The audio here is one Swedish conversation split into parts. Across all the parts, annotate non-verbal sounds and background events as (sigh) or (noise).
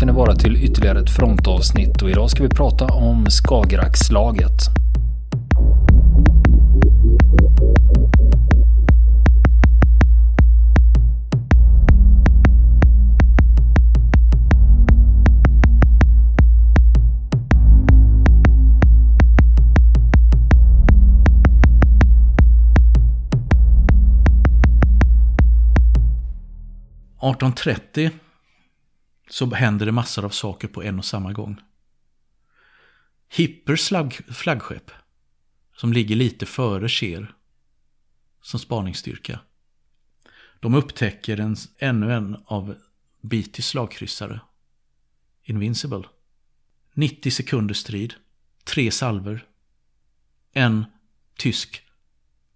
ska ni vara till ytterligare ett frontavsnitt och idag ska vi prata om Skagerrakslaget. 1830 så händer det massor av saker på en och samma gång. Hippers flaggskepp, som ligger lite före Cher som spaningsstyrka. De upptäcker en, ännu en av Beatys slagkryssare. Invincible. 90 sekunder strid. Tre salver. En tysk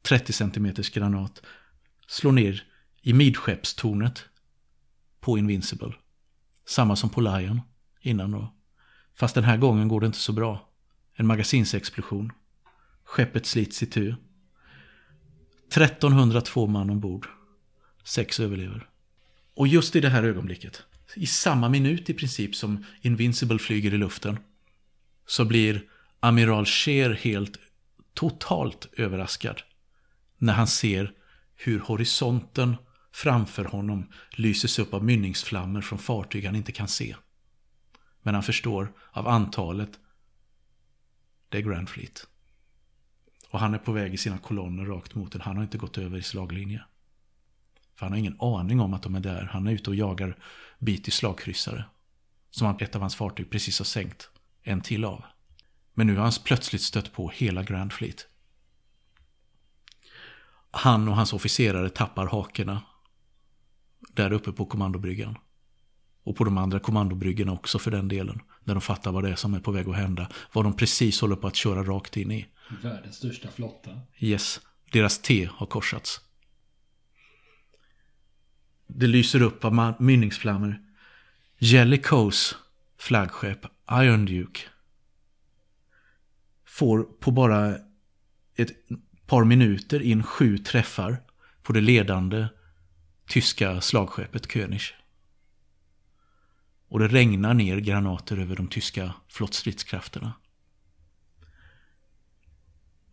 30 cm granat slår ner i midskeppstornet på Invincible. Samma som på Lion innan då. Fast den här gången går det inte så bra. En magasinsexplosion. Skeppet slits i tu. 1302 man ombord. Sex överlever. Och just i det här ögonblicket, i samma minut i princip som Invincible flyger i luften, så blir Amiral Scheer helt totalt överraskad när han ser hur horisonten framför honom lyses upp av mynningsflammor från fartyg han inte kan se. Men han förstår av antalet, det är Grand Fleet. Och han är på väg i sina kolonner rakt mot den. Han har inte gått över i slaglinje. För han har ingen aning om att de är där. Han är ute och jagar bit i slagkryssare. Som ett av hans fartyg precis har sänkt en till av. Men nu har han plötsligt stött på hela Grand Fleet. Han och hans officerare tappar hakorna där uppe på kommandobryggan. Och på de andra kommandobryggorna också för den delen. Där de fattar vad det är som är på väg att hända. Vad de precis håller på att köra rakt in i. Världens största flotta. Yes. Deras T har korsats. Det lyser upp av mynningsflammor. Jellicoes flaggskepp Iron Duke får på bara ett par minuter in sju träffar på det ledande tyska slagskeppet König. Och det regnar ner granater över de tyska flottstridskrafterna.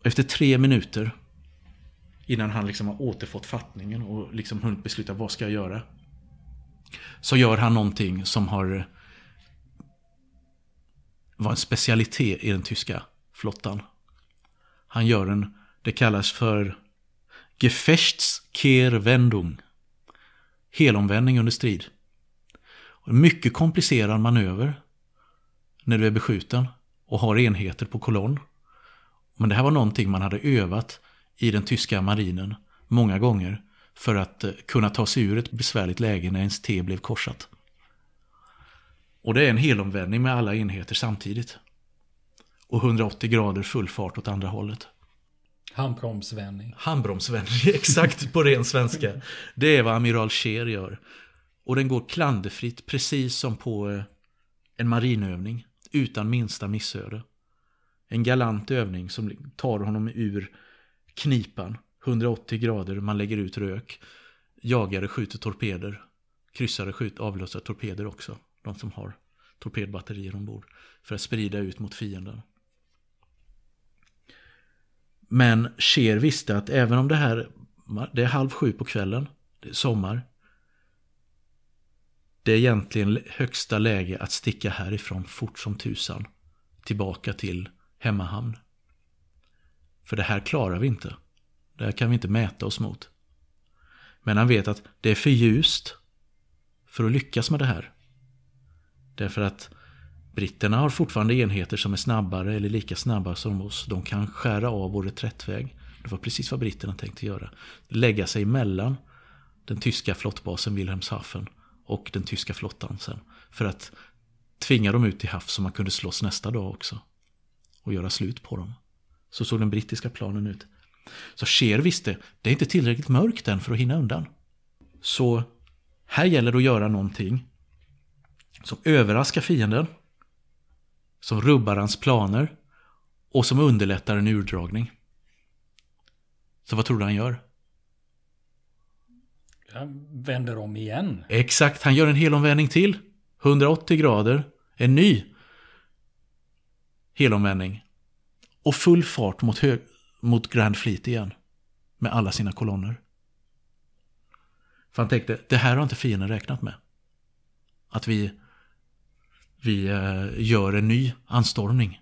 Efter tre minuter, innan han liksom har återfått fattningen och liksom hunnit besluta vad ska jag göra. Så gör han någonting som har var en specialitet i den tyska flottan. Han gör en, det kallas för Gefechtskehrwendung helomvändning under strid. En mycket komplicerad manöver när du är beskjuten och har enheter på kolonn. Men det här var någonting man hade övat i den tyska marinen många gånger för att eh, kunna ta sig ur ett besvärligt läge när ens T blev korsat. Och det är en helomvändning med alla enheter samtidigt. Och 180 grader full fart åt andra hållet. Handbromsvändning. Handbromsvändning, (laughs) exakt på ren svenska. Det är vad Amiral Scheer gör. Och den går klanderfritt, precis som på eh, en marinövning. Utan minsta missöde. En galant övning som tar honom ur knipan. 180 grader, man lägger ut rök. Jagare skjuter torpeder. Kryssare skjuter, avlossar torpeder också. De som har torpedbatterier ombord. För att sprida ut mot fienden. Men Cher visste att även om det här det är halv sju på kvällen, det är sommar. Det är egentligen högsta läge att sticka härifrån fort som tusan. Tillbaka till hemmahamn. För det här klarar vi inte. Det här kan vi inte mäta oss mot. Men han vet att det är för ljust för att lyckas med det här. Därför att Britterna har fortfarande enheter som är snabbare eller lika snabba som oss. De kan skära av vår reträttväg. Det var precis vad britterna tänkte göra. Lägga sig mellan den tyska flottbasen Wilhelmshaven och den tyska flottan sen. För att tvinga dem ut till havs så man kunde slåss nästa dag också. Och göra slut på dem. Så såg den brittiska planen ut. Så Scheer visste, det är inte tillräckligt mörkt än för att hinna undan. Så här gäller det att göra någonting som överraskar fienden som rubbar hans planer och som underlättar en urdragning. Så vad tror du han gör? Han vänder om igen. Exakt, han gör en helomvändning till. 180 grader, en ny helomvändning. Och full fart mot, hög, mot Grand Fleet igen. Med alla sina kolonner. För han tänkte, det här har inte fienden räknat med. Att vi, vi eh, gör en ny anstormning.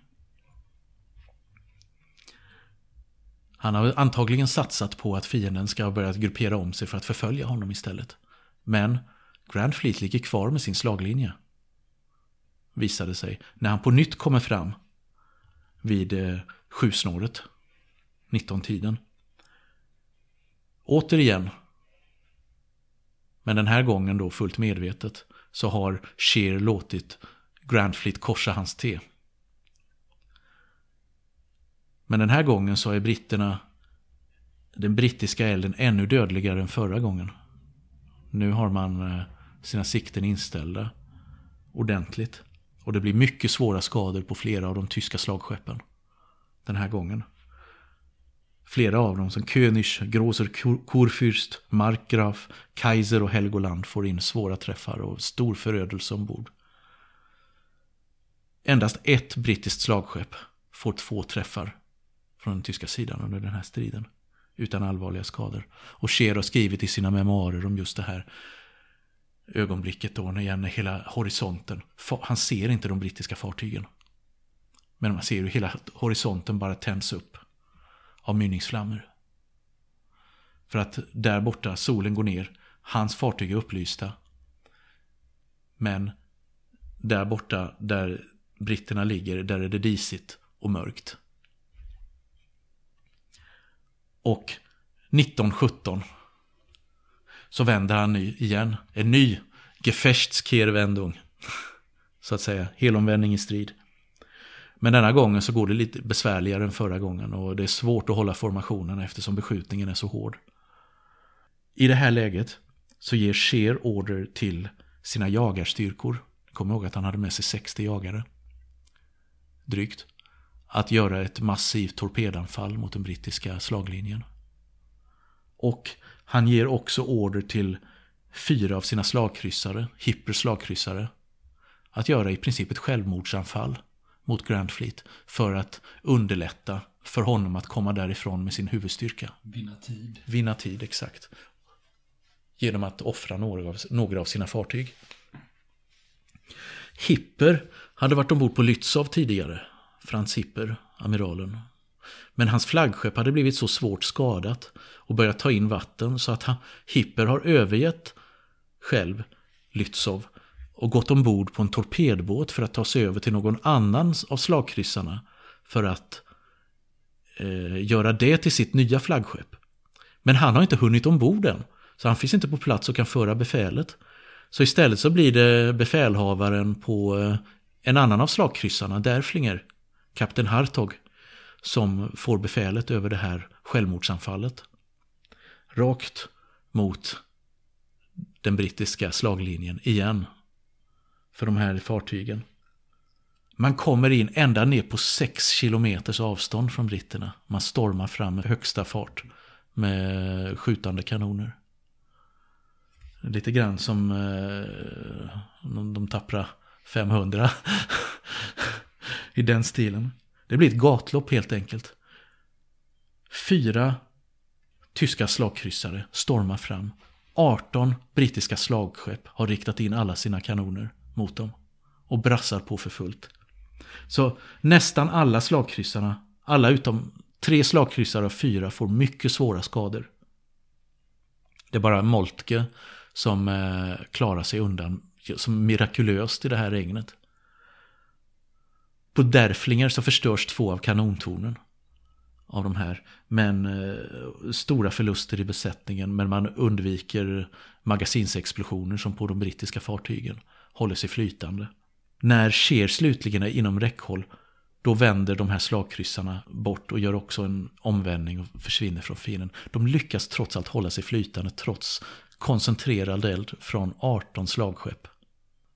Han har antagligen satsat på att fienden ska ha börjat gruppera om sig för att förfölja honom istället. Men Grand Fleet ligger kvar med sin slaglinje. Visade sig när han på nytt kommer fram vid eh, sjusnåret. 19-tiden. Återigen, men den här gången då fullt medvetet, så har Sheer låtit Grandfleet korsa hans T. Men den här gången så är britterna, den brittiska elden ännu dödligare än förra gången. Nu har man eh, sina sikten inställda ordentligt. Och det blir mycket svåra skador på flera av de tyska slagskeppen. Den här gången. Flera av dem som König, Großer Kurfürst, Markgraf, Kaiser och Helgoland får in svåra träffar och stor förödelse ombord. Endast ett brittiskt slagskepp får två träffar från den tyska sidan under den här striden. Utan allvarliga skador. Och Scheer har skrivit i sina memoarer om just det här ögonblicket då när hela horisonten, han ser inte de brittiska fartygen. Men man ser hur hela horisonten bara tänds upp av mynningsflammor. För att där borta, solen går ner, hans fartyg är upplysta. Men där borta, där britterna ligger, där är det disigt och mörkt. Och 1917 så vänder han ny igen. En ny Gefechtskehrwendung. (laughs) Så att säga, helomvändning i strid. Men denna gången så går det lite besvärligare än förra gången och det är svårt att hålla formationerna eftersom beskjutningen är så hård. I det här läget så ger Scheer order till sina jagarstyrkor. Kom ihåg att han hade med sig 60 jagare. Drygt. Att göra ett massivt torpedanfall mot den brittiska slaglinjen. Och han ger också order till fyra av sina slagkryssare, Hippers slagkryssare, att göra i princip ett självmordsanfall mot Grand Fleet för att underlätta för honom att komma därifrån med sin huvudstyrka. Vinna tid. Vinna tid, exakt. Genom att offra några av, några av sina fartyg. Hipper hade varit ombord på Lützow tidigare. Franz Hipper, amiralen. Men hans flaggskepp hade blivit så svårt skadat och börjat ta in vatten så att han, Hipper har övergett själv Lützow och gått ombord på en torpedbåt för att ta sig över till någon annan av slagkryssarna för att eh, göra det till sitt nya flaggskepp. Men han har inte hunnit ombord än, så han finns inte på plats och kan föra befälet. Så istället så blir det befälhavaren på eh, en annan av slagkryssarna, Derflinger, kapten Hartog, som får befälet över det här självmordsanfallet. Rakt mot den brittiska slaglinjen igen för de här fartygen. Man kommer in ända ner på 6 kilometers avstånd från britterna. Man stormar fram med högsta fart med skjutande kanoner. Lite grann som eh, de tappra 500 (laughs) i den stilen. Det blir ett gatlopp helt enkelt. Fyra tyska slagkryssare stormar fram. 18 brittiska slagskepp har riktat in alla sina kanoner mot dem och brassar på för fullt. Så nästan alla slagkryssarna, alla utom tre slagkryssare av fyra får mycket svåra skador. Det är bara Moltke som eh, klarar sig undan som mirakulöst i det här regnet. På Derflinger så förstörs två av kanontornen av de här. Men eh, stora förluster i besättningen men man undviker magasinsexplosioner som på de brittiska fartygen håller sig flytande. När Cher slutligen är inom räckhåll då vänder de här slagkryssarna bort och gör också en omvändning och försvinner från fienden. De lyckas trots allt hålla sig flytande trots koncentrerad eld från 18 slagskepp.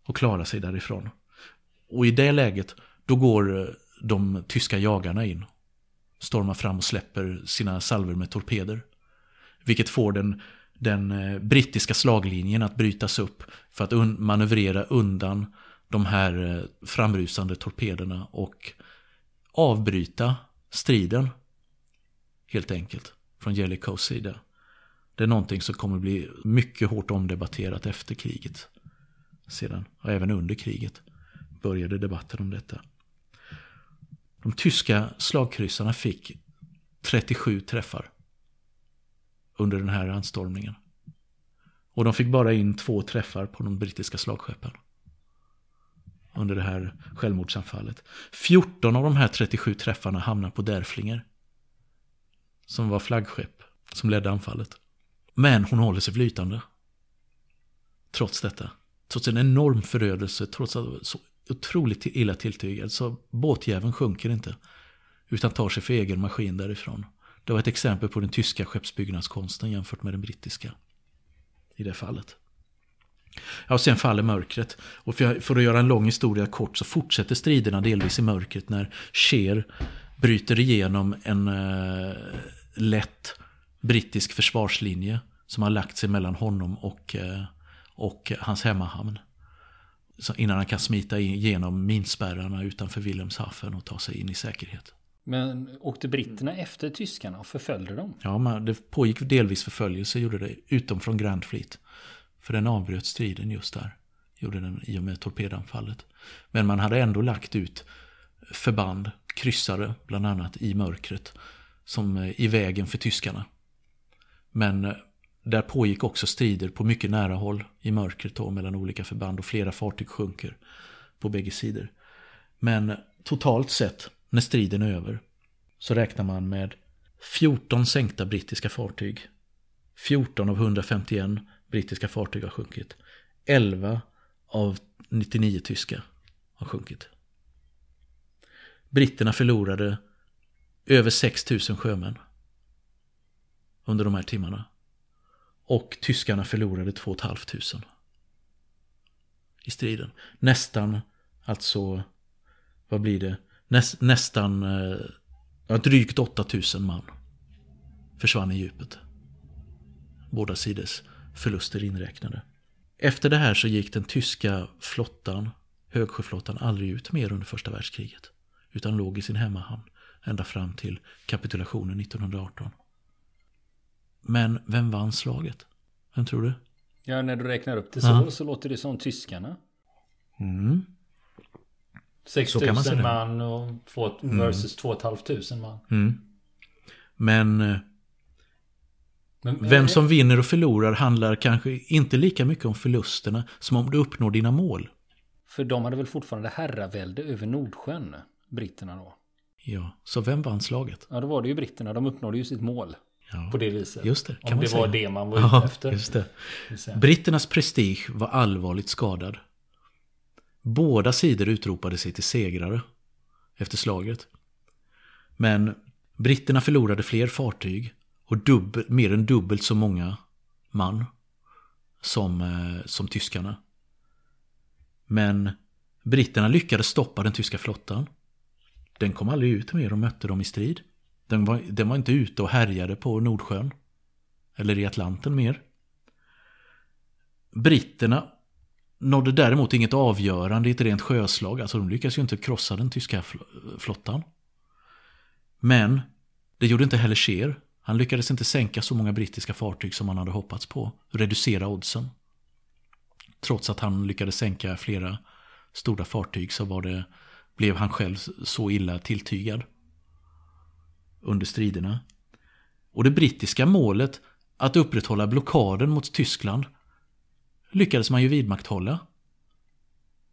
Och klara sig därifrån. Och i det läget då går eh, de tyska jagarna in. Stormar fram och släpper sina salver med torpeder. Vilket får den den eh, brittiska slaglinjen att brytas upp för att un manövrera undan de här eh, framrusande torpederna och avbryta striden. Helt enkelt. Från Jellicoes sida. Det är någonting som kommer bli mycket hårt omdebatterat efter kriget. Sedan, och även under kriget började debatten om detta. De tyska slagkryssarna fick 37 träffar under den här anstormningen. Och de fick bara in två träffar på de brittiska slagskeppen. Under det här självmordsanfallet. 14 av de här 37 träffarna hamnar på Derflinger. Som var flaggskepp som ledde anfallet. Men hon håller sig flytande. Trots detta. Trots en enorm förödelse, trots att så otroligt illa tilltygad. Så båtjäveln sjunker inte. Utan tar sig för egen maskin därifrån. Det var ett exempel på den tyska skeppsbyggnadskonsten jämfört med den brittiska. I det fallet. Ja, och sen faller mörkret. Och för, för, att göra en lång historia kort så fortsätter striderna delvis i mörkret när Scheer bryter igenom en eh, lätt brittisk försvarslinje som har lagt sig mellan honom och, eh, och hans hemmahamn. Så innan han kan smita igenom minspärrarna utanför Wilhelmshaven och ta sig in i säkerhet. Men åkte britterna efter tyskarna och förföljde dem? Ja, men det pågick delvis förföljelse, gjorde det, utom från Grand Fleet. För den avbröt striden just där. Gjorde den i och med torpedanfallet. Men man hade ändå lagt ut förband, kryssare bland annat, i mörkret. Som eh, i vägen för tyskarna. Men eh, där pågick också strider på mycket nära håll i mörkret då, mellan olika förband och flera fartyg sjunker på bägge sidor. Men totalt sett när striden är över så räknar man med 14 sänkta brittiska fartyg. 14 av 151 brittiska fartyg har sjunkit. 11 av 99 tyska har sjunkit. Britterna förlorade över 6 000 sjömän under de här timmarna. Och tyskarna förlorade 2 500 i striden. Nästan, alltså, vad blir det? Näst, nästan eh, ja, drygt 8000 man försvann i djupet. Båda sidors förluster inräknade. Efter det här så gick den tyska flottan, högsjöflottan, aldrig ut mer under första världskriget. Utan låg i sin hemmahamn ända fram till kapitulationen 1918. Men vem vann slaget? Vem tror du? Ja, när du räknar upp det så, ja. så låter det som tyskarna. Mm. 6 000 man och två, mm. versus 2 500 man. Mm. Men, eh, men, vem som vinner och förlorar handlar kanske inte lika mycket om förlusterna som om du uppnår dina mål. För de hade väl fortfarande herravälde över Nordsjön, britterna då? Ja, så vem vann slaget? Ja, då var det ju britterna. De uppnådde ju sitt mål. Ja, på det viset. Just det, kan Om det säga. var det man var ja, ute efter. Just det. Britternas prestige var allvarligt skadad. Båda sidor utropade sig till segrare efter slaget. Men britterna förlorade fler fartyg och dubbel, mer än dubbelt så många man som, eh, som tyskarna. Men britterna lyckades stoppa den tyska flottan. Den kom aldrig ut mer och mötte dem i strid. Den var, den var inte ute och härjade på Nordsjön. Eller i Atlanten mer. Britterna nådde däremot inget avgörande i ett rent sjöslag. Alltså de lyckades ju inte krossa den tyska flottan. Men det gjorde inte heller Scheer. Han lyckades inte sänka så många brittiska fartyg som han hade hoppats på. Reducera oddsen. Trots att han lyckades sänka flera stora fartyg så var det, blev han själv så illa tilltygad. Under striderna. Och det brittiska målet att upprätthålla blockaden mot Tyskland lyckades man ju vidmakthålla.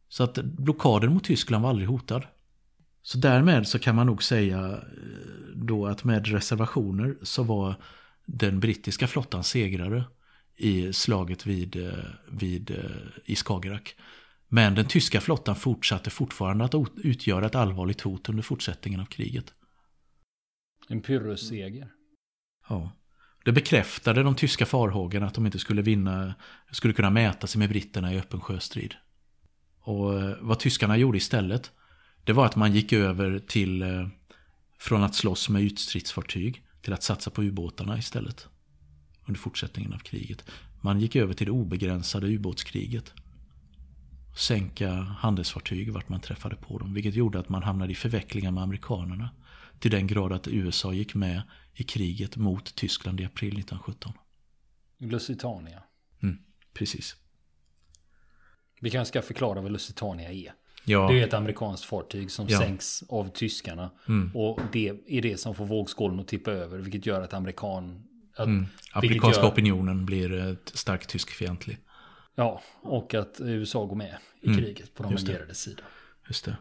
Så att blockaden mot Tyskland var aldrig hotad. Så därmed så kan man nog säga eh, då att med reservationer så var den brittiska flottan segrare i slaget vid, eh, vid, eh, i Skagerrak. Men den tyska flottan fortsatte fortfarande att utgöra ett allvarligt hot under fortsättningen av kriget. En pyrrhusseger. Ja. Det bekräftade de tyska farhågorna att de inte skulle vinna, skulle kunna mäta sig med britterna i öppen sjöstrid. Och eh, vad tyskarna gjorde istället, det var att man gick över till, eh, från att slåss med ytstridsfartyg, till att satsa på ubåtarna istället. under fortsättningen av kriget. Man gick över till det obegränsade ubåtskriget. Sänka handelsfartyg vart man träffade på dem. Vilket gjorde att man hamnade i förvecklingar med amerikanerna. Till den grad att USA gick med i kriget mot Tyskland i april 1917. Lusitania. Mm, precis. Vi kanske ska förklara vad Lusitania är. Ja, Det är ett amerikanskt fartyg som Ja. sänks av tyskarna. Mm. Och det är det som får vågskålen att tippa över. Vilket gör att amerikan... Att, mm, amerikanska gör- opinionen blir eh, starkt tyskfientlig. Ja, och att USA går med i Mm, kriget på de allierades sida. Just det.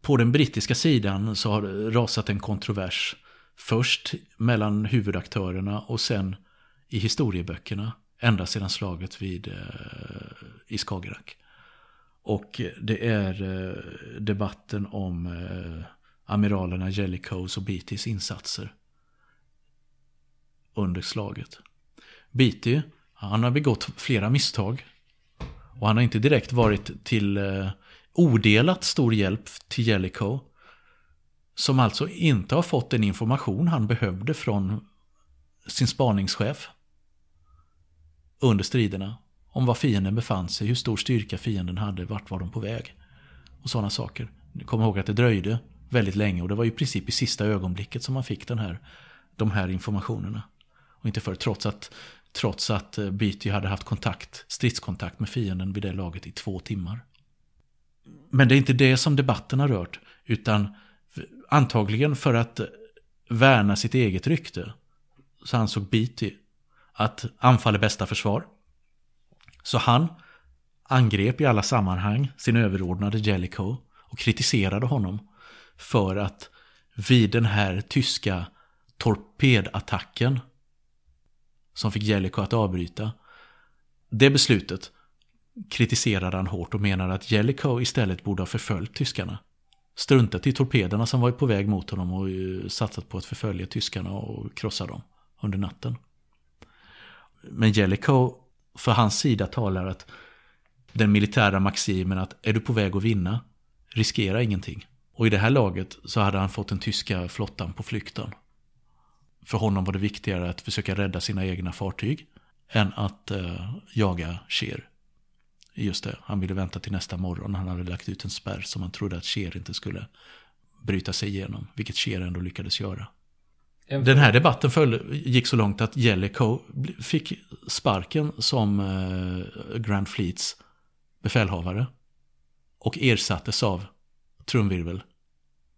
På den brittiska sidan så har det rasat en kontrovers. Först mellan huvudaktörerna och sen i historieböckerna. Ända sedan slaget vid, eh, i Skagerrak. Och det är eh, debatten om eh, amiralerna Jellicoes och Beattys insatser. Under slaget. Beatty, han har begått flera misstag. Och han har inte direkt varit till eh, odelat stor hjälp till Jellicoe. Som alltså inte har fått den information han behövde från sin spaningschef. Under striderna. Om var fienden befann sig, hur stor styrka fienden hade, vart var de på väg. Och sådana saker. Kom ihåg att det dröjde väldigt länge och det var i princip i sista ögonblicket som man fick den här, de här informationerna. Och inte för trots att, trots att eh, Beatty hade haft kontakt, stridskontakt med fienden vid det laget i två timmar. Men det är inte det som debatten har rört. Utan antagligen för att värna sitt eget rykte. Så ansåg Beatty att anfall är bästa försvar. Så han angrep i alla sammanhang sin överordnade Jellicoe och kritiserade honom för att vid den här tyska torpedattacken som fick Jellicoe att avbryta. Det beslutet kritiserade han hårt och menade att Jellicoe istället borde ha förföljt tyskarna. Struntat i torpederna som var på väg mot honom och eh, satsat på att förfölja tyskarna och krossa dem under natten. Men Jellicoe, för hans sida talar att den militära maximen att är du på väg att vinna, riskera ingenting. Och i det här laget så hade han fått den tyska flottan på flykten. För honom var det viktigare att försöka rädda sina egna fartyg än att eh, jaga Scheer. Just det, han ville vänta till nästa morgon. Han hade lagt ut en spärr som han trodde att Cher inte skulle bryta sig igenom. Vilket Cher ändå lyckades göra. En Den här debatten föll, gick så långt att Jellicoe fick sparken som eh, Grand Fleets befälhavare. Och ersattes av trumvirvel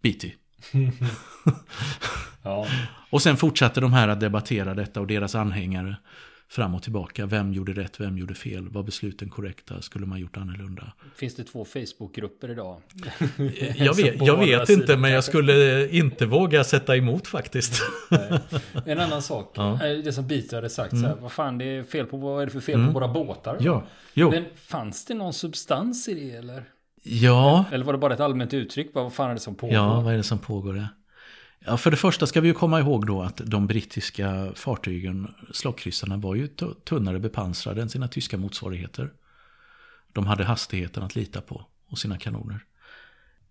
Beatty. (laughs) Ja, (laughs) Och sen fortsatte de här att debattera detta och deras anhängare fram och tillbaka. Vem gjorde rätt, vem gjorde fel? Var besluten korrekta? Skulle man gjort annorlunda? finns det två Facebookgrupper idag? Jag (laughs) Så vet, jag vet inte, men jag skulle inte våga sätta emot faktiskt. En annan sak, Ja. eh, det som Beater hade sagt så här, vad fan det är fel på, vad är det för fel Mm. på våra båtar? Ja, jo. Men fanns det någon substans i det eller? Ja, Eller var det bara ett allmänt uttryck? Vad fan är det som pågår? Ja, vad är det som pågår där? Ja, för det första ska vi ju komma ihåg då att de brittiska fartygen, slagkryssarna, var ju tunnare bepansrade än sina tyska motsvarigheter. De hade hastigheten att lita på och sina kanoner.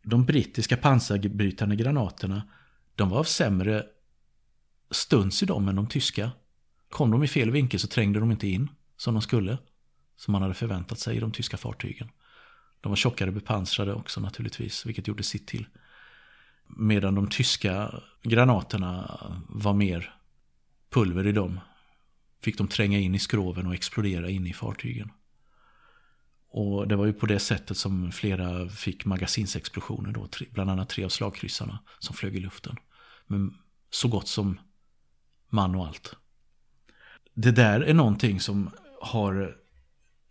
De brittiska pansarbrytande granaterna, de var av sämre stuns i dem än de tyska. Kom de i fel vinkel så trängde de inte in som de skulle. Som man hade förväntat sig i de tyska fartygen. De var tjockare bepansrade också naturligtvis, vilket gjorde sitt till. Medan de tyska granaterna var mer pulver i dem. Fick de tränga in i skroven och explodera in i fartygen. Och det var ju på det sättet som flera fick magasinsexplosioner då. Bland annat tre av slagkryssarna som flög i luften. Men så gott som man och allt. Det där är någonting som har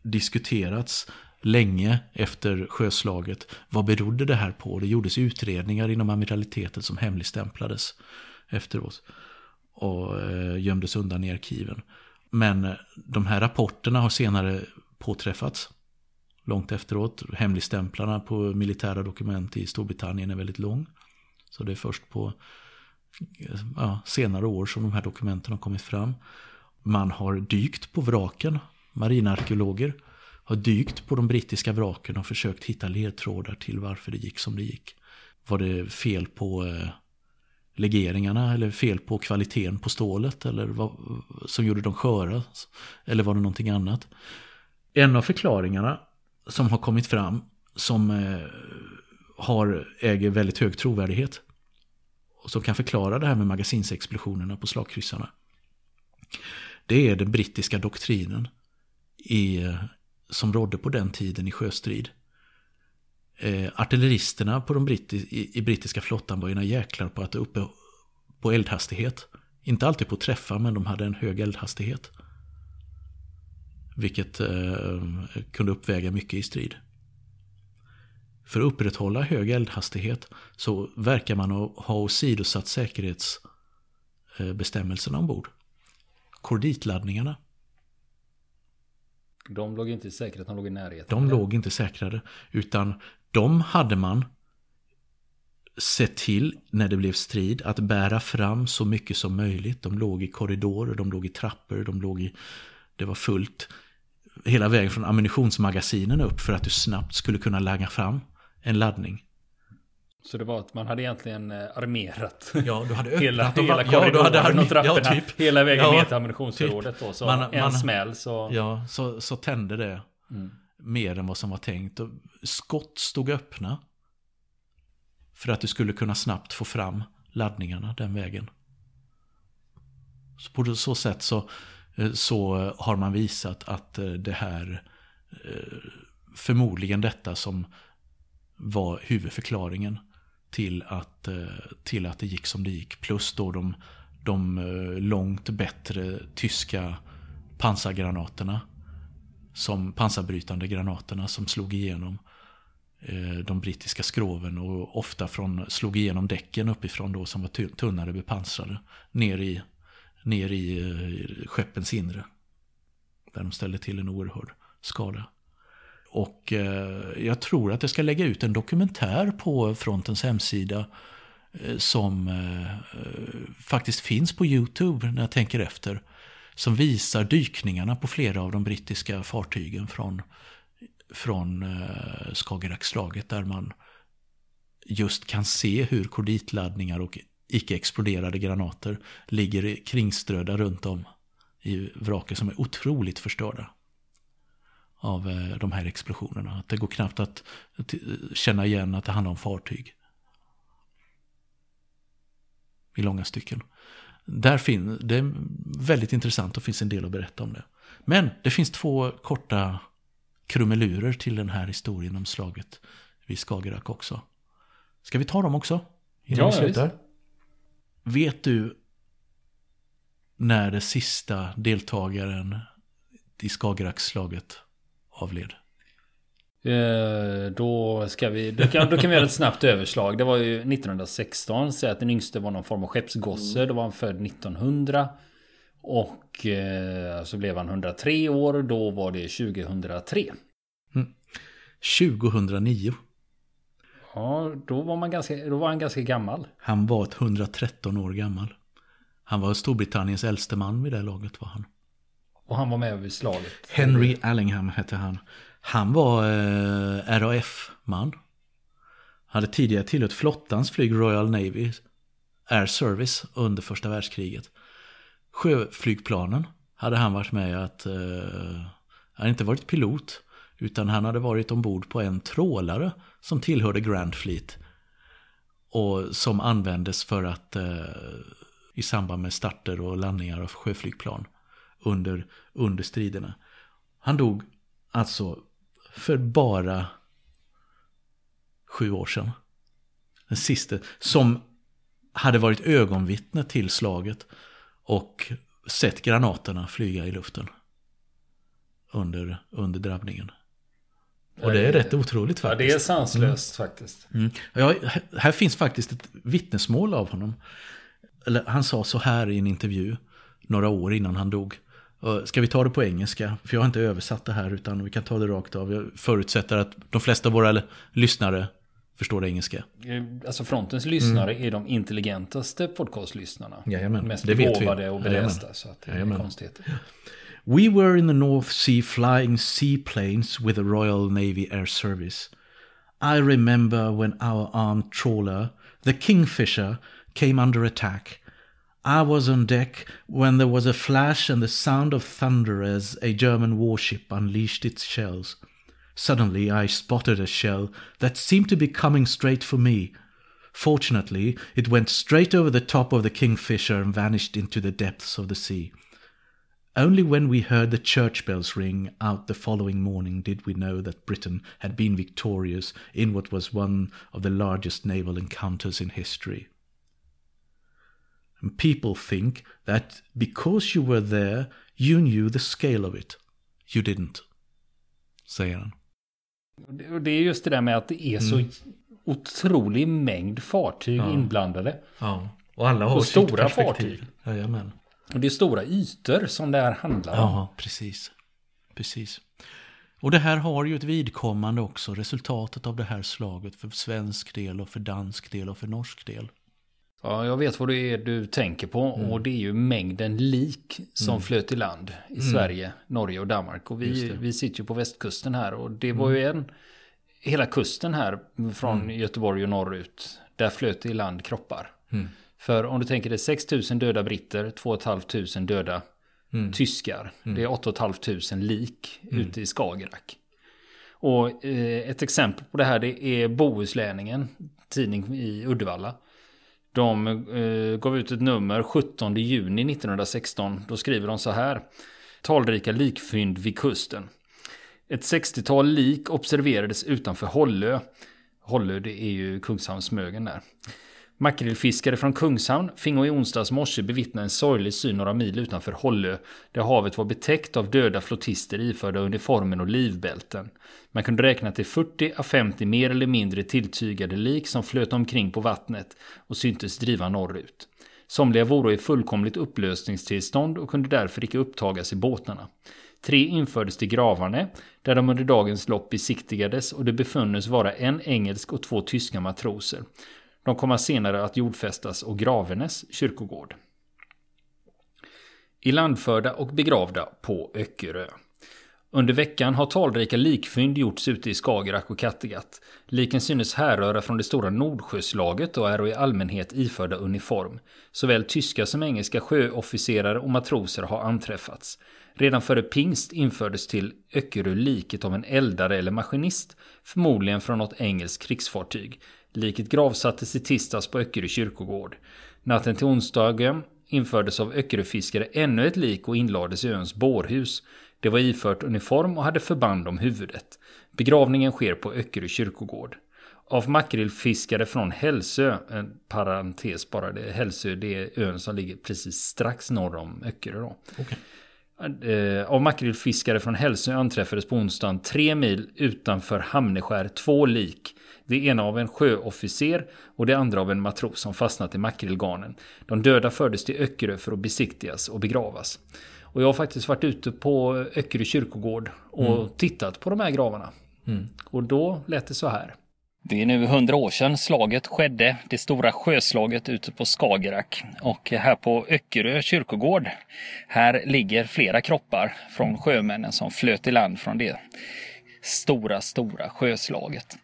diskuterats länge efter sjöslaget. Vad berodde det här på? Det gjordes utredningar inom amiralitetet som hemligstämplades efteråt. Och eh, gömdes undan i arkiven. Men eh, de här rapporterna har senare påträffats. Långt efteråt. Hemligstämplarna på militära dokument i Storbritannien är väldigt lång. Så det är först på ja, senare år som de här dokumenten har kommit fram. Man har dykt på vraken. Marinarkeologer har dykt på de brittiska vraken och försökt hitta ledtrådar till varför det gick som det gick. Var det fel på eh, legeringarna eller fel på kvaliteten på stålet eller vad, som gjorde dem sköra? Eller var det någonting annat? En av förklaringarna som har kommit fram som eh, har, äger väldigt hög trovärdighet och som kan förklara det här med magasinsexplosionerna på slagkryssarna. Det är den brittiska doktrinen i, eh, som rådde på den tiden i sjöstrid. Eh, artilleristerna på de britt i, i, brittiska flottan var ena jäklar på att uppe på eldhastighet. Inte alltid på träffar men de hade en hög eldhastighet. Vilket eh, kunde uppväga mycket i strid. För att upprätthålla hög eldhastighet så verkar man ha åsidosatt säkerhetsbestämmelserna eh, ombord. Korditladdningarna. De låg inte i säkerhet, de låg i närheten. De låg inte säkrade. Utan de hade man sett till när det blev strid att bära fram så mycket som möjligt. De låg i korridorer, de låg i trappor, de låg i... Det var fullt hela vägen från ammunitionsmagasinen upp för att du snabbt skulle kunna langa fram en laddning. Så det var att man hade egentligen eh, armerat (laughs) ja, du hade (laughs) hela, och, hela korridoren ja, och trapporna ja, typ. hela vägen ja, ner till ammunitionsförrådet. Typ. Då, så man, en man, smäll så... Ja, så, så tände det mm. mer än vad som var tänkt. Och skott stod öppna. För att du skulle kunna snabbt få fram laddningarna den vägen. Så på så sätt så, eh, så har man visat att eh, det här förmodligen detta som var huvudförklaringen till att, eh, till att det gick som det gick. Plus då de, de eh, långt bättre tyska pansargranaterna. Som pansarbrytande granaterna som slog igenom eh, de brittiska skroven och ofta från, slog igenom däcken uppifrån då som var tunnare bepansrade. Ner i, ner i skeppens inre. Där de ställde till en oerhörd skada. Och eh, jag tror att jag ska lägga ut en dokumentär på Frontens hemsida eh, som eh, faktiskt finns på YouTube när jag tänker efter. Som visar dykningarna på flera av de brittiska fartygen från, från Skagerrakslaget där man just kan se hur korditladdningar och icke-exploderade granater ligger kringströdda runt om i vraker som är otroligt förstörda av eh, de här explosionerna. Att det går knappt att känna igen att det handlar om fartyg. I långa stycken. Där fin, det är väldigt intressant och finns en del att berätta om det. Men det finns två korta krumelurer till den här historien om slaget vid Skagerrak också. Ska vi ta dem också? Innan ja, vi slutar? Vet du när det sista deltagaren i Skagerrakslaget avled? Eh, då, ska vi, då, kan, då kan vi göra ett snabbt överslag. Det var ju 1916. Säg att den yngste var någon form av skeppsgosse. Mm. Då var han född 1900. Och eh, så blev han 103 år. Då var det 2003. Mm. 2009. Ja, då var, man ganska, då var han ganska gammal. Han var 113 år gammal. Han var Storbritanniens äldste man vid det laget var han. Och han var med vid slaget. Henry Allingham hette han. Han var eh, RAF-man. Hade tidigare tillhört flottans flyg Royal Navy Air Service under första världskriget. Sjöflygplanen hade han varit med att... Eh, han hade inte varit pilot. Utan han hade varit ombord på en trålare som tillhörde Grand Fleet. Och som användes för att eh, i samband med starter och landningar av sjöflygplan under, under striderna. Han dog alltså för bara sju år sedan. Den sista som hade varit ögonvittne till slaget och sett granaterna flyga i luften under, under drabbningen. Och det är rätt otroligt faktiskt. Ja, det är sanslöst mm. faktiskt. Mm. Ja, här finns faktiskt ett vittnesmål av honom. Eller, han sa så här i en intervju några år innan han dog. Ska vi ta det på engelska? För jag har inte översatt det här utan vi kan ta det rakt av. Jag förutsätter att de flesta av våra lyssnare förstår engelska. Eh, alltså Frontens lyssnare mm. är de intelligentaste podcastlyssnarna. Jajamän, Mest begåvade och belästa. Så att det är konstigt. We were in the North Sea flying seaplanes with the Royal Navy Air Service. I remember when our armed trawler, the Kingfisher, came under attack. I was on deck when there was a flash and the sound of thunder as a German warship unleashed its shells. Suddenly I spotted a shell that seemed to be coming straight for me. Fortunately, it went straight over the top of the Kingfisher and vanished into the depths of the sea. Only when we heard the church bells ring out the following morning did we know that Britain had been victorious in what was one of the largest naval encounters in history. And people think that because you were there, you knew the scale of it. You didn't, säger han. Det är just det där med att det är så mm. otrolig mängd fartyg ja. inblandade. Ja, och alla har och stora fartyg. Jajamän. Och det är stora ytor som det här handlar om. Ja, precis. Precis. Och det här har ju ett vidkommande också, resultatet av det här slaget för svensk del och för dansk del och för norsk del. Ja, jag vet vad det är du tänker på mm. och det är ju mängden lik som mm. flöt i land i mm. Sverige, Norge och Danmark. Och vi, vi sitter ju på västkusten här och det var ju mm. en, hela kusten här från mm. Göteborg och norrut, där flöt i land kroppar. Mm. För om du tänker det 6 000 döda britter, 2 500 döda tyskar. Det är 8 500 lik mm. ute i Skagerrak. Och eh, ett exempel på det här det är Bohuslänningen, tidning i Uddevalla. De eh, gav ut ett nummer 17 juni 1916. Då skriver de så här. Talrika likfynd vid kusten. Ett 60-tal lik observerades utanför Hållö. Hållö det är ju Kungshamnsmögen där. Makrillfiskare från Kungshamn fingo i onsdags morse bevittna en sorglig syn några mil utanför Hållö, där havet var betäckt av döda flottister iförda uniformen och livbälten. Man kunde räkna till 40 à 50 mer eller mindre tilltygade lik som flöt omkring på vattnet och syntes driva norrut. Somliga vore i fullkomligt upplösningstillstånd och kunde därför icke upptagas i båtarna. Tre infördes till Gravarne, där de under dagens lopp besiktigades och det befunnes vara en engelsk och två tyska matroser. De kommer senare att jordfästas och Gravenes kyrkogård. Ilandförda och begravda på Öckerö. Under veckan har talrika likfynd gjorts ute i Skagerrak och Kattegatt. Liken synes härröra från det stora Nordsjöslaget och är i allmänhet iförda uniform. Såväl tyska som engelska sjöofficerare och matroser har anträffats. Redan före pingst infördes till Öckerö liket av en eldare eller maskinist, förmodligen från något engelskt krigsfartyg. Liket gravsattes i tisdags på Öckerö kyrkogård. Natten till onsdagen infördes av Öckeröfiskare ännu ett lik och inlades i öns bårhus. Det var ifört uniform och hade förband om huvudet. Begravningen sker på Öckerö kyrkogård. Av makrillfiskare från Hälsö, en parentes bara, det, Hälsö det är ön som ligger precis strax norr om Öckerö då. Okay. Eh, av makrillfiskare från Hälsö anträffades på onsdagen tre mil utanför Hamneskär två lik det ena av en sjöofficer och det andra av en matros som fastnat i makrillgarnen. De döda fördes till Öckerö för att besiktigas och begravas. Och jag har faktiskt varit ute på Öckerö kyrkogård och mm. tittat på de här gravarna. Mm. Och då lät det så här. Det är nu hundra år sedan slaget skedde, det stora sjöslaget ute på Skagerrak. Och här på Öckerö kyrkogård, här ligger flera kroppar från sjömännen som flöt i land från det stora, stora sjöslaget.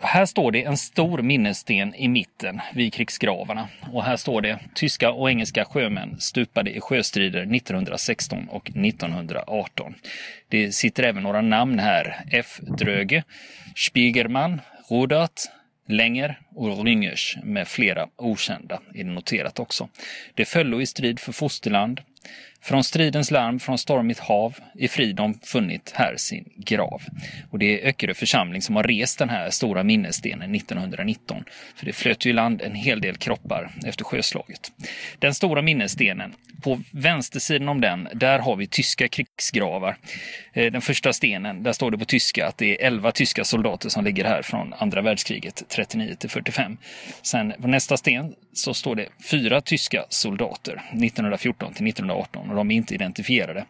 Här står det en stor minnessten i mitten vid krigsgravarna och här står det tyska och engelska sjömän stupade i sjöstrider 1916 och 1918. Det sitter även några namn här. F. Dröge, Spiegerman, Rudert, Länger och Ringers med flera okända är det noterat också. Det föllo i strid för fosterland. Från stridens larm från stormigt hav i fridom funnit här sin grav. Och det är Öckerö församling som har rest den här stora minnesstenen 1919. För det flöt ju i land en hel del kroppar efter sjöslaget. Den stora minnesstenen, på vänstersidan om den, där har vi tyska krigsgravar. Eh, den första stenen, där står det på tyska att det är 11 tyska soldater som ligger här från andra världskriget 39 till 45. Sen på nästa sten så står det fyra tyska soldater 1914 till 1918 och de är inte identifierade.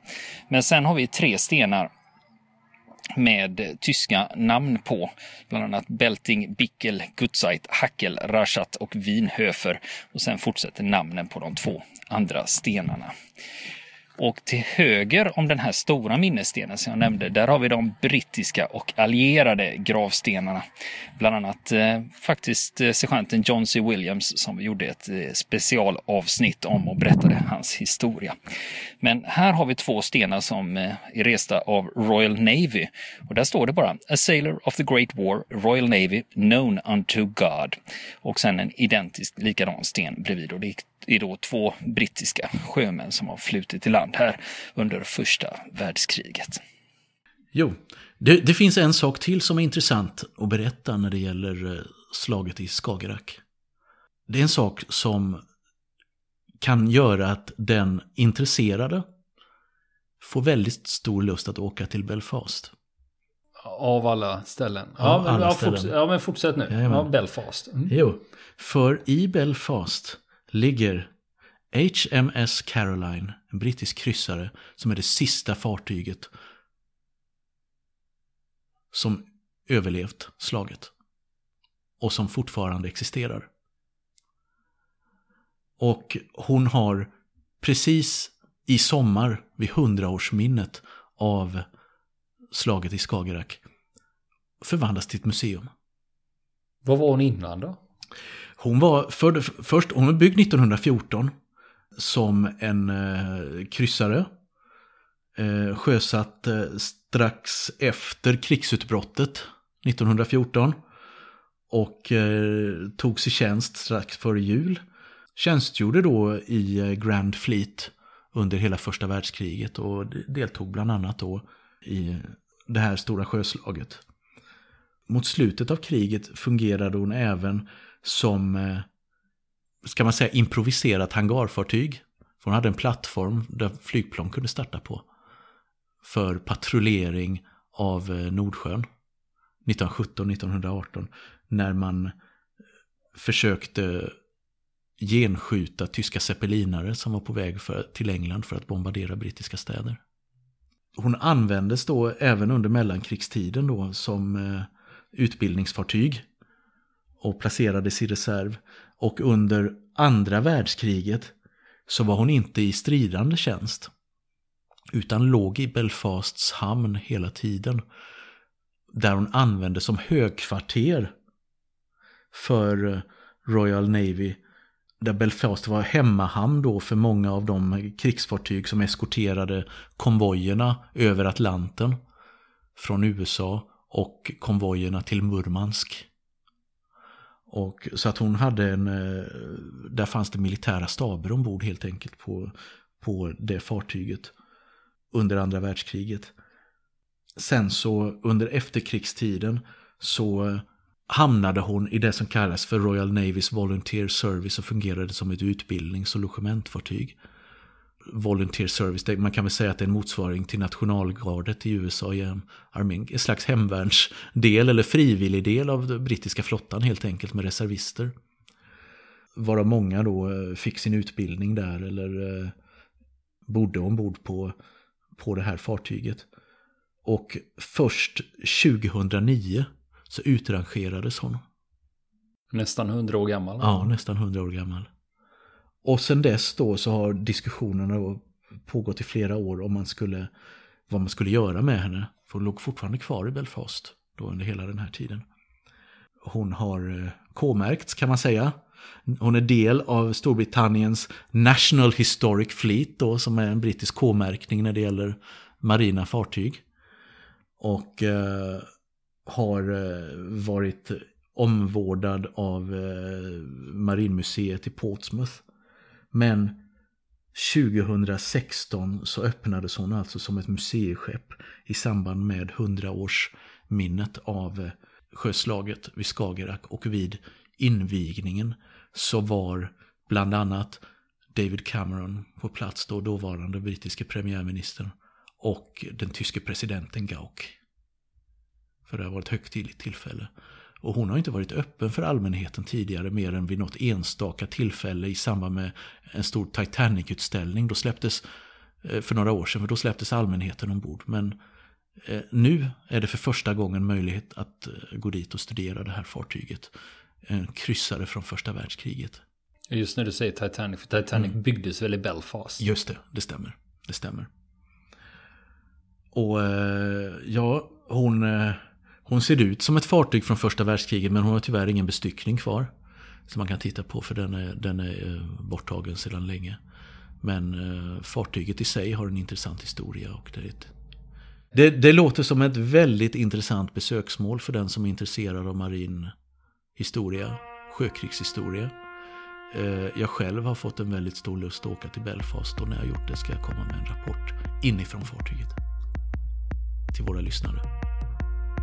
Men sen har vi tre stenar med tyska namn på, bland annat Belting, Bickel, Gutzeit, Hackel, Raschat och Wienhöfer. Och sen fortsätter namnen på de två andra stenarna. Och till höger om den här stora minnesstenen som jag nämnde, där har vi de brittiska och allierade gravstenarna. Bland annat eh, faktiskt eh, sergeanten John C. Williams som vi gjorde ett eh, specialavsnitt om och berättade hans historia. Men här har vi två stenar som eh, är resta av Royal Navy. Och där står det bara A sailor of the Great War, Royal Navy, known unto God. Och sen en identisk likadan sten bredvid. Och det är då två brittiska sjömän som har flutit i land här under första världskriget. Jo, det, det, finns en sak till som är intressant att berätta när det gäller eh, slaget i Skagerrak. Det är en sak som kan göra att den intresserade får väldigt stor lust att åka till Belfast. Av alla ställen. Ja, men, alla ja, ställen. Forts ja men fortsätt nu. Jajamän. Ja, Belfast. Mm. Jo, för i Belfast ligger HMS Caroline, en brittisk kryssare, som är det sista fartyget som överlevt slaget. Och som fortfarande existerar. Och hon har precis i sommar, vid hundraårsminnet av slaget i Skagerrak, förvandlats till ett museum. Vad var hon innan då? Hon var för, först, hon var byggd 1914 som en eh, kryssare. Eh, sjösatt eh, strax efter krigsutbrottet 1914. Och eh, togs i tjänst strax före jul. Tjänstgjorde då i eh, Grand Fleet under hela första världskriget och deltog bland annat då i det här stora sjöslaget. Mot slutet av kriget fungerade hon även som, eh, ska man säga, improviserat hangarfartyg. För hon hade en plattform där flygplan kunde starta på. För patrullering av eh, Nordsjön. 1917-1918. När man eh, försökte genskjuta tyska zeppelinare som var på väg för, till England för att bombardera brittiska städer. Hon användes då även under mellankrigstiden då som eh, utbildningsfartyg och placerades i reserv. Och under andra världskriget så var hon inte i stridande tjänst. Utan låg i Belfasts hamn hela tiden. Där hon användes som högkvarter för eh, Royal Navy där Belfast var hemmahamn då för många av de krigsfartyg som eskorterade konvojerna över Atlanten från USA och konvojerna till Murmansk. Och, så att hon hade en, eh, där fanns det militära staber ombord helt enkelt på, på det fartyget under andra världskriget. Sen så under efterkrigstiden så hamnade hon i det som kallas för Royal Navys Volunteer Service och fungerade som ett utbildnings och logementfartyg. Volunteer Service, man kan väl säga att det är en motsvaring till nationalgardet i USA i armén. En slags hemvärnsdel eller frivillig del av den brittiska flottan helt enkelt med reservister. Varav många då eh, fick sin utbildning där eller eh, bodde ombord på, på det här fartyget. Och först 2009 så utrangerades hon. Nästan hundra år gammal? Ja, nästan hundra år gammal. Och sen dess då så har diskussionerna pågått i flera år om man skulle, vad man skulle göra med henne. För hon låg fortfarande kvar i Belfast då under hela den här tiden. Hon har eh, K-märkts kan man säga. Hon är del av Storbritanniens National Historic Fleet då, som är en brittisk K-märkning när det gäller marina fartyg. Och eh, har eh, varit omvårdad av eh, Marinmuseet i Portsmouth. Men 2016 så öppnades hon alltså som ett museiskepp i samband med 100-årsminnet av eh, sjöslaget vid Skagerrak och vid invigningen så var bland annat David Cameron på plats då, dåvarande brittiske premiärministern och den tyske presidenten Gauck. För det har varit ett högtidligt tillfälle. Och hon har inte varit öppen för allmänheten tidigare mer än vid något enstaka tillfälle i samband med en stor Titanic-utställning. Då släpptes, eh, för några år sedan, för då släpptes allmänheten ombord. Men eh, nu är det för första gången möjlighet att eh, gå dit och studera det här fartyget. En kryssare från första världskriget. Just när du säger Titanic, för Titanic mm. byggdes väl i Belfast? Just det, det stämmer. Det stämmer. Och ja, hon, hon ser ut som ett fartyg från första världskriget men hon har tyvärr ingen bestyckning kvar. Som man kan titta på för den är, den är eh, borttagen sedan länge. Men eh, fartyget i sig har en intressant historia. Och det, är ett, det, det låter som ett väldigt intressant besöksmål för den som är intresserad av marin historia, sjökrigshistoria. Eh, jag själv har fått en väldigt stor lust att åka till Belfast och när jag gjort det ska jag komma med en rapport inifrån fartyget. Till våra lyssnare.